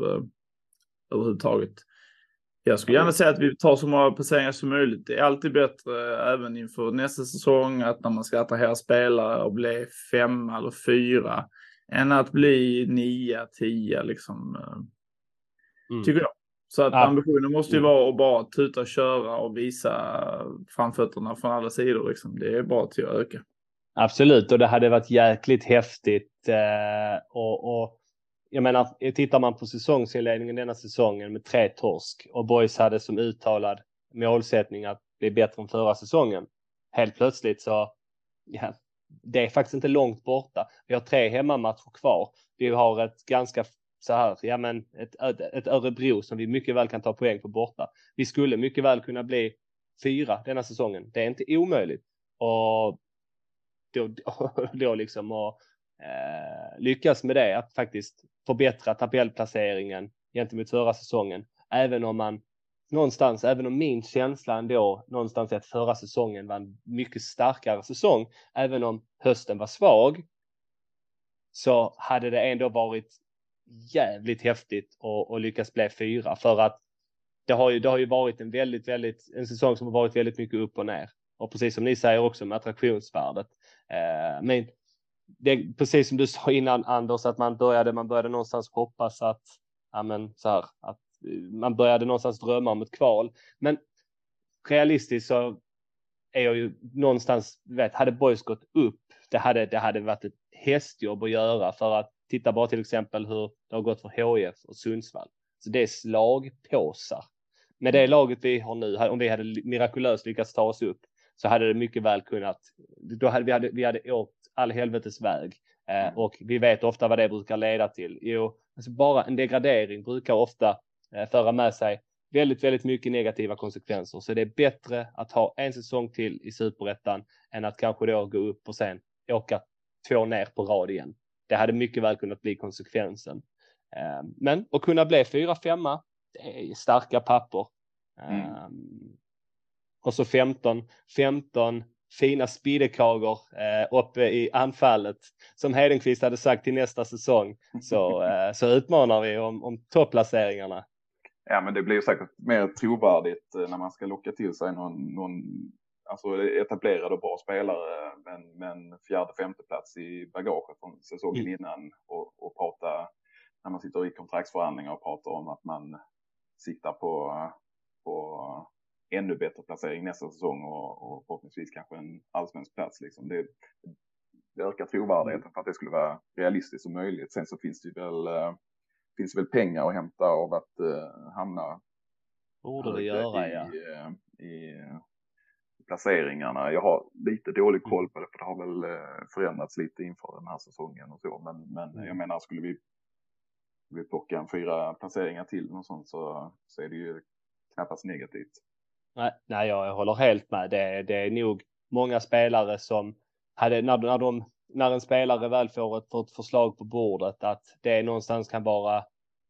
överhuvudtaget Jag skulle gärna säga att vi tar så många placeringar som möjligt. Det är alltid bättre även inför nästa säsong att när man ska attrahera spelare och bli fem eller fyra än att bli nio, tio liksom. Mm. Tycker jag. Så att ja. ambitionen måste ju mm. vara att bara tuta och köra och visa framfötterna från alla sidor. Liksom. Det är bara till att öka. Absolut, och det hade varit jäkligt häftigt. Eh, och, och jag menar, tittar man på säsongsinledningen denna säsongen med tre torsk och Boys hade som uttalad målsättning att bli bättre än förra säsongen. Helt plötsligt så, ja, det är faktiskt inte långt borta. Vi har tre hemmamatcher kvar. Vi har ett ganska så här, ja men ett, ett Örebro som vi mycket väl kan ta poäng på borta. Vi skulle mycket väl kunna bli fyra denna säsongen. Det är inte omöjligt. Och då, då liksom och eh, lyckas med det, att faktiskt förbättra tabellplaceringen gentemot förra säsongen. Även om man någonstans, även om min känsla ändå någonstans är att förra säsongen var en mycket starkare säsong, även om hösten var svag, så hade det ändå varit jävligt häftigt att, att lyckas bli fyra för att det har ju, det har ju varit en väldigt, väldigt, en säsong som har varit väldigt mycket upp och ner. Och precis som ni säger också med attraktionsvärdet. Eh, men det precis som du sa innan Anders, att man började, man började någonstans hoppas att, ja men så här, att eh, man började någonstans drömma om ett kval. Men realistiskt så är jag ju någonstans, vet, hade Boys gått upp, det hade, det hade varit ett hästjobb att göra för att titta bara till exempel hur det har gått för HIF och Sundsvall. Så det är slagpåsar. Med det laget vi har nu, om vi hade mirakulöst lyckats ta oss upp, så hade det mycket väl kunnat, då hade vi, hade, vi hade åkt all helvetes väg. Eh, mm. och vi vet ofta vad det brukar leda till. Jo, alltså bara en degradering brukar ofta eh, föra med sig väldigt, väldigt mycket negativa konsekvenser. Så det är bättre att ha en säsong till i superettan än att kanske då gå upp och sen åka två ner på rad igen. Det hade mycket väl kunnat bli konsekvensen. Eh, men att kunna bli fyra, femma, det är starka papper. Mm. Um, och så 15, 15 fina spidekagor eh, uppe i anfallet. Som Hedenqvist hade sagt till nästa säsong så, eh, så utmanar vi om, om topplaceringarna. Ja, men det blir säkert mer trovärdigt eh, när man ska locka till sig någon, någon alltså etablerad och bra spelare men, men fjärde, femte plats i bagaget från säsongen mm. innan och, och prata när man sitter i kontraktsförhandlingar och pratar om att man siktar på, på ännu bättre placering nästa säsong och, och förhoppningsvis kanske en allsvensk plats. Liksom. Det, det ökar trovärdigheten för att det skulle vara realistiskt och möjligt. Sen så finns det väl, äh, finns väl pengar att hämta av att äh, hamna Borde det göra, i, ja. I, eh, i, placeringarna. Jag har lite dålig koll mm. på det för det har väl förändrats lite inför den här säsongen och så. Men, men jag mm. menar, skulle vi, vi plocka en fyra placeringar till och sånt så, så är det ju knappast negativt. Nej, nej, jag håller helt med. Det, det är nog många spelare som hade, när, när, de, när en spelare väl får ett, får ett förslag på bordet, att det någonstans kan vara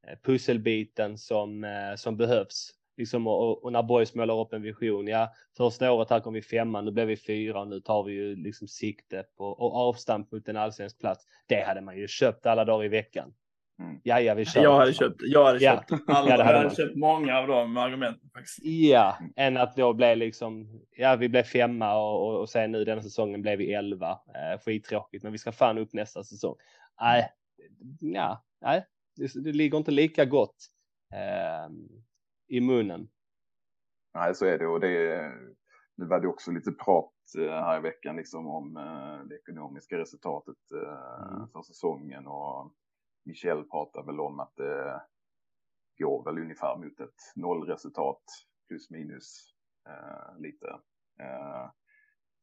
eh, pusselbiten som, eh, som behövs. Liksom, och, och när Boys målar upp en vision, ja, första året här kom vi femma, nu blev vi fyra och nu tar vi ju liksom sikte på och avstamp mot en allsvensk plats. Det hade man ju köpt alla dagar i veckan. Mm. Ja, ja, vi kör. Jag hade köpt, jag hade ja. köpt, alla, ja, hade jag hade köpt många av de argumenten. Faktiskt. Ja, än att då bli liksom, ja vi blev femma och, och, och sen nu denna säsongen blev vi elva. Eh, skittråkigt, men vi ska fan upp nästa säsong. Nej, ja, nej, det, det ligger inte lika gott eh, i munnen. Nej, så är det och det, nu var det också lite prat eh, här i veckan liksom om eh, det ekonomiska resultatet eh, mm. för säsongen och Michel pratar väl om att det går väl ungefär mot ett nollresultat plus minus eh, lite. Eh,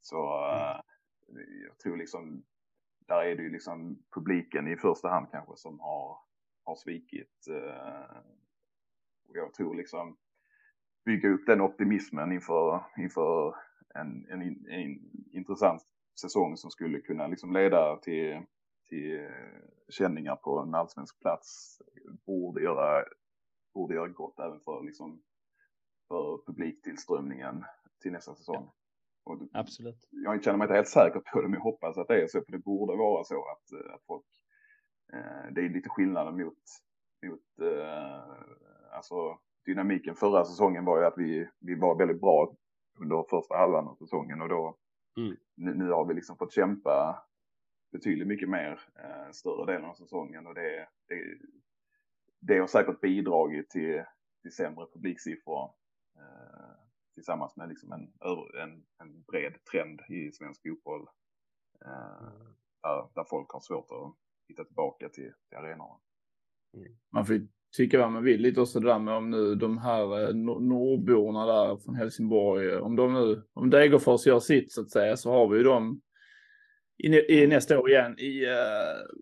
så eh, jag tror liksom, där är det ju liksom publiken i första hand kanske som har, har svikit. Eh, och jag tror liksom bygga upp den optimismen inför, inför en, en, en intressant säsong som skulle kunna liksom leda till till eh, känningar på en allsvensk plats borde göra, borde göra gott även för, liksom, för publiktillströmningen till nästa säsong. Och Absolut. Jag känner mig inte helt säker på det, men jag hoppas att det är så, för det borde vara så att, eh, att folk, eh, det är lite skillnaden mot, mot eh, alltså dynamiken förra säsongen var ju att vi, vi var väldigt bra under första halvan av säsongen och då mm. nu, nu, har vi liksom fått kämpa betydligt mycket mer eh, större delen av säsongen och det, det, det har säkert bidragit till, till sämre publiksiffror eh, tillsammans med liksom en, en, en bred trend i svensk fotboll eh, mm. där, där folk har svårt att hitta tillbaka till, till arenorna. Mm. Man får tycka vad man vill lite också det där med om nu de här eh, nordborna där från Helsingborg, om de nu, om Degerfors gör sitt så att säga så har vi ju dem i, i nästa år igen i, uh,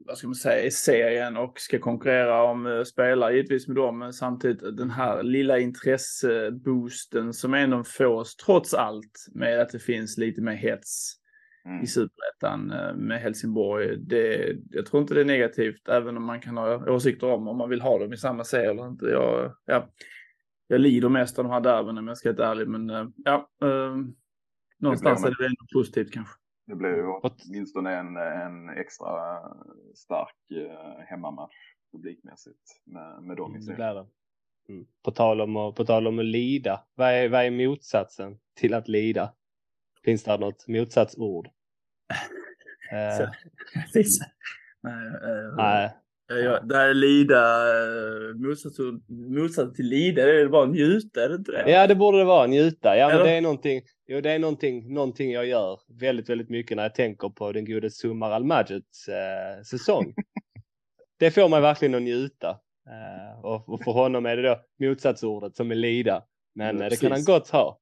vad ska man säga, i serien och ska konkurrera om uh, spelare givetvis med dem. Men samtidigt den här lilla intresseboosten som ändå fås trots allt med att det finns lite mer hets mm. i superettan uh, med Helsingborg. Det, jag tror inte det är negativt även om man kan ha åsikter om om man vill ha dem i samma serie eller inte. Jag, ja, jag lider mest av de här derbyna om jag ska vara ärlig men ja, någonstans är det ändå positivt kanske. Det blir ju åtminstone en, en extra stark eh, hemmamatch publikmässigt med, med dem i sig. Det mm. På, tal om att, på tal om att lida, vad är, vad är motsatsen till att lida? Finns det något motsatsord? eh. Nej, eh, Nej. Ja, där lida, eh, motsats, till lida, det är bara njuta, är det inte det? Ja, det borde det vara, njuta. Ja, men det är någonting, jo, det är någonting, någonting jag gör väldigt, väldigt mycket när jag tänker på den gode Sumar Al-Majids eh, säsong. det får mig verkligen att njuta. Eh, och, och, för honom är det då motsatsordet som är lida. Men ja, det kan han gott ha,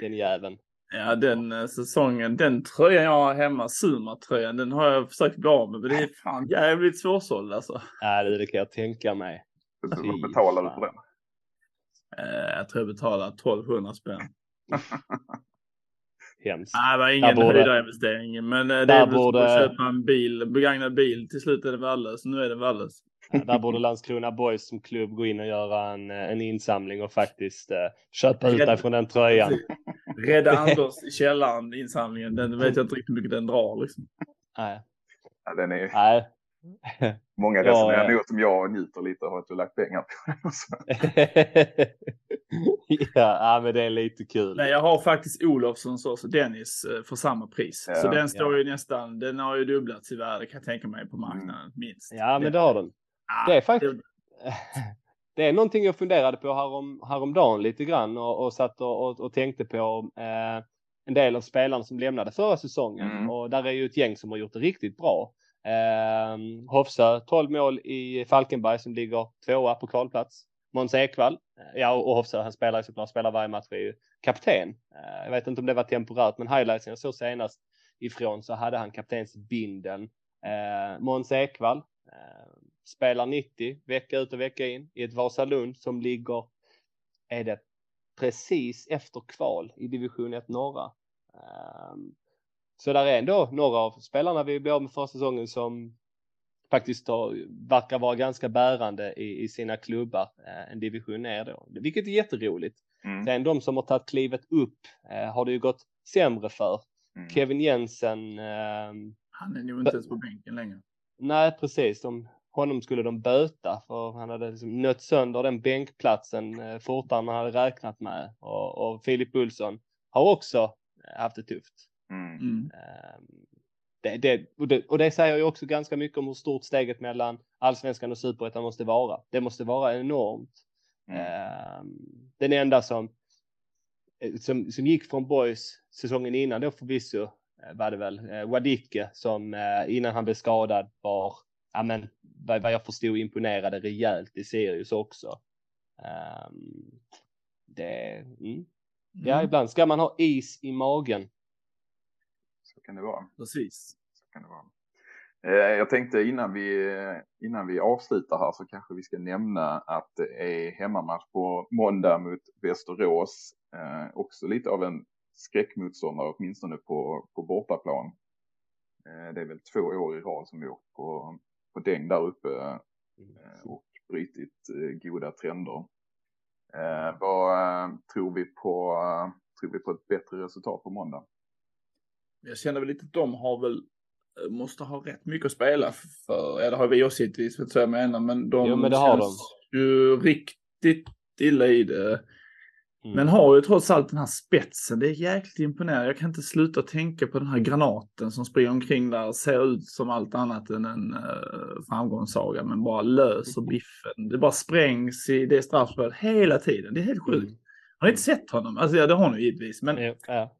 den jäveln. Ja, den eh, säsongen, den tröjan jag har hemma, Suma-tröjan, den har jag försökt bli av med. Men det är fan jävligt svårsåld alltså. Ja, det kan jag tänka mig. Vad betalar du för den? Eh, jag tror jag betalar 1200 spänn. Hemskt. Nej, det var ingen borde... höjdarinvestering. Men eh, det är borde... att köpa en bil, begagnad bil. Till slut är det värdelöst. Nu är det värdelöst. Ja, där borde Landskrona Boys som klubb gå in och göra en, en insamling och faktiskt uh, köpa ut dig från den tröjan. Rädda Anders i källaren, insamlingen. Den vet jag inte riktigt hur mycket den drar liksom. Nej. Ja, den är... Nej. Många resonerar ja, nog som jag njuter lite av att du lagt pengar på ja, ja, men det är lite kul. Nej, jag har faktiskt Olofssons och Dennis eh, för samma pris. Ja, så den står ju nästan, den har ju dubblats i värde kan jag tänka mig på marknaden mm. minst. Ja, men det har den. Ah, det är faktiskt... Det... det är någonting jag funderade på härom, häromdagen lite grann och, och satt och, och, och tänkte på eh, en del av spelarna som lämnade förra säsongen mm. och där är ju ett gäng som har gjort det riktigt bra. Eh, Hofsa 12 mål i Falkenberg som ligger tvåa på kvalplats. Måns Ekvall, eh, ja och Hofsa han spelar ju såklart, spelar varje match, är ju kapten. Eh, jag vet inte om det var temporärt men highlightsen jag såg senast ifrån så hade han kaptensbinden. Eh, Måns Ekvall eh, spelar 90 vecka ut och vecka in i ett Vasalund som ligger, är det precis efter kval i division 1 norra. Um, så där är ändå några av spelarna vi blev av med förra säsongen som faktiskt har, verkar vara ganska bärande i, i sina klubbar, eh, en division ner då, vilket är jätteroligt. Mm. Sen de som har tagit klivet upp eh, har det ju gått sämre för. Mm. Kevin Jensen. Eh, Han är nog inte ens på bänken längre. Nej, precis. De honom skulle de böta för han hade liksom nött sönder den bänkplatsen eh, fortare än man hade räknat med. Och, och Filip Olsson har också haft det tufft. Mm. mm. Ehm, det, det, och, det, och det säger ju också ganska mycket om hur stort steget mellan allsvenskan och superettan måste vara. Det måste vara enormt. Mm. Ehm, den enda som, eh, som, som gick från Boys säsongen innan då förvisso eh, var det väl Wadike som innan han blev skadad var ja men vad jag förstod imponerade rejält i Sirius också. Um, det, mm. Ja, mm. ibland ska man ha is i magen. Så kan det vara. Precis. Så kan det vara. Eh, jag tänkte innan vi, innan vi avslutar här så kanske vi ska nämna att det är hemmamatch på måndag mot Västerås. Eh, också lite av en skräckmotståndare åtminstone på, på bortaplan. Eh, det är väl två år i rad som vi åkt på, på däng där uppe eh, och brutit eh, goda trender. Eh, vad tror vi på? Tror vi på ett bättre resultat på måndag? Jag känner väl lite att de har väl måste ha rätt mycket att spela för. Ja, det har vi åsiktsvis, vet jag menar, men de jo, men det har känns de. ju riktigt illa i det. Mm. Men har ju trots allt den här spetsen. Det är jäkligt imponerande. Jag kan inte sluta tänka på den här granaten som springer omkring där. Ser ut som allt annat än en uh, framgångssaga. Men bara löser biffen. Det bara sprängs i det straffspelet hela tiden. Det är helt sjukt. Mm. Har ni inte sett honom? Alltså ja, det har ni givetvis. Men ja.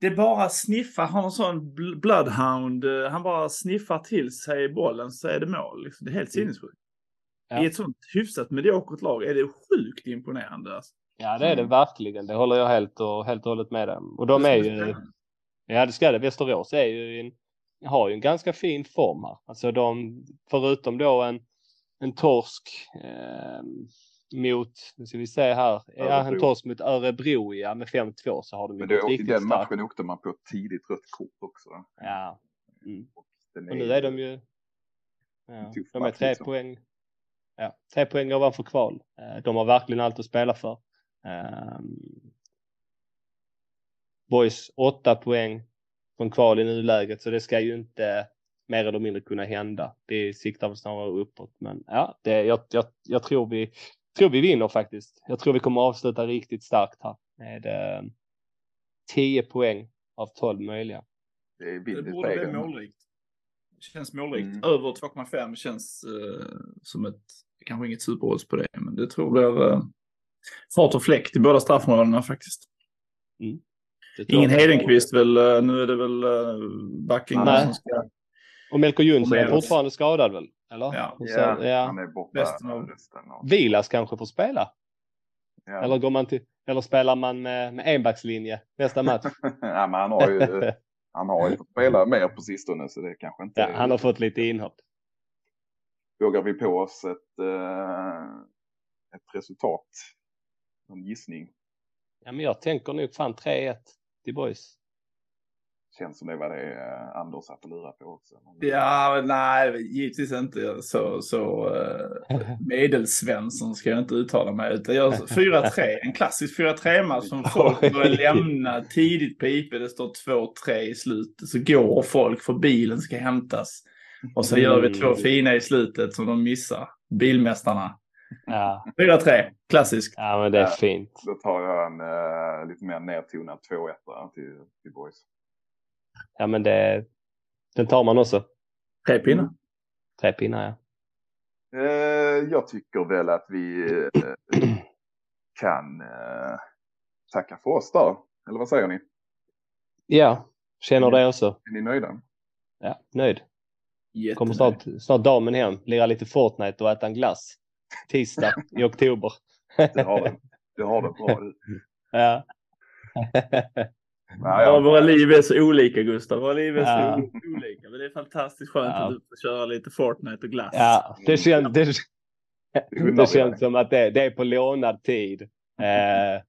det bara sniffar. Han har en sån bloodhound. Han bara sniffar till sig bollen så är det mål. Liksom. Det är helt mm. sinnessjukt. I ett sånt hyfsat mediokert lag är det sjukt imponerande. Alltså. Ja, det är det verkligen. Det håller jag helt och, helt och hållet med om. Och de är ju... Ja, det ska det. Västerås är ju en, har ju en ganska fin form här. Alltså de, förutom då en, en torsk eh, mot, nu ska vi se här, ja, en torsk mot Örebro ja, med 5-2 så har de Men det, riktigt I den matchen stark. åkte man på ett tidigt rött kort också. Ja. Mm. Och, och nu är de ju, ja, de är tre liksom. poäng, ja, tre poäng ovanför kval. Eh, de har verkligen allt att spela för. Um, Boys 8 poäng från kval i nuläget så det ska ju inte mer eller mindre kunna hända. Det siktar väl snarare uppåt men ja, det, jag, jag, jag tror, vi, tror vi vinner faktiskt. Jag tror vi kommer avsluta riktigt starkt här med eh, 10 poäng av 12 möjliga. Det, det borde bli målrikt. Det känns målrikt. Mm. Över 2,5 känns eh, som ett, kanske inget superodds på det, men det tror jag eh, fart och fläkt i båda straffområdena faktiskt. Mm. Ingen Hedenqvist väl, eh, nu är det väl uh, backen ah, som ska... Och Melker Jönsson är fortfarande skadad väl? Eller? Ja, så, ja, ja. han är borta resten av... resten av... Vilas kanske får spela? Ja. Eller, går man till, eller spelar man med, med enbackslinje nästa match? ja, men han har ju, han har ju fått spela mer på sistone så det kanske inte... Ja, han har fått lite inhopp. Vågar vi på oss ett, uh, ett resultat någon gissning? Ja, men jag tänker nog fan 3-1 till boys. Känns som det var det eh, Anders satt och lurade på också. Ja, men nej, givetvis inte så, så uh, medelsvensson ska jag inte uttala mig. Utan jag 4-3, en klassisk 4-3-match som folk börjar lämna tidigt på IP. Det står 2-3 i slutet. Så går folk för bilen ska hämtas. Och så gör vi två mm. fina i slutet som de missar. Bilmästarna. Ja. 4-3, klassiskt. Ja, men det är fint. Då tar jag en uh, lite mer nedtonad 2-1 till, till boys. Ja, men det, den tar man också. Tre pinnar. Mm. Tre pinnar, ja. Uh, jag tycker väl att vi uh, kan tacka för oss där. Eller vad säger ni? Ja, känner det också. Är ni nöjda? Ja, nöjd. Jättenöjd. Kommer snart, snart damen hem, lira lite Fortnite och äta en glass tisdag i oktober. Det har det, det, har det bra du. Ja. Ja, ja. våra liv är så olika Gustav. Våra liv är ja. så olika. Men det är fantastiskt skönt ja. att du får köra lite Fortnite och glass. Ja, det känns, det, det känns som att det, det, är på lånad tid. Eh,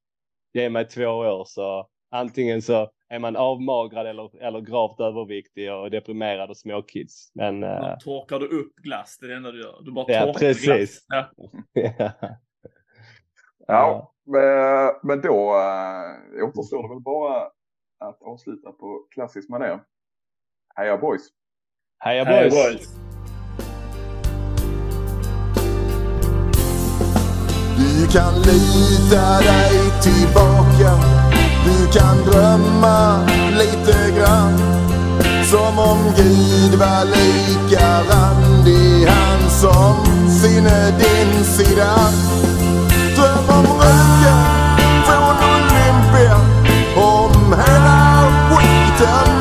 ge mig två år så antingen så är man avmagrad eller, eller gravt överviktig och deprimerad och småkids. Men, uh... torkar du upp glass, det är det enda du gör. Du bara ja, torkar precis. glass. Ja. ja, men, men då äh, återstår det väl bara att avsluta på klassisk manér. Heja boys! Heja boys! Heja boys. Du kan lita dig tillbaka du kan drömma lite grann som om Gud var lika randig han som sinne din sida. Dröm om röken från Olympia, om hela skiten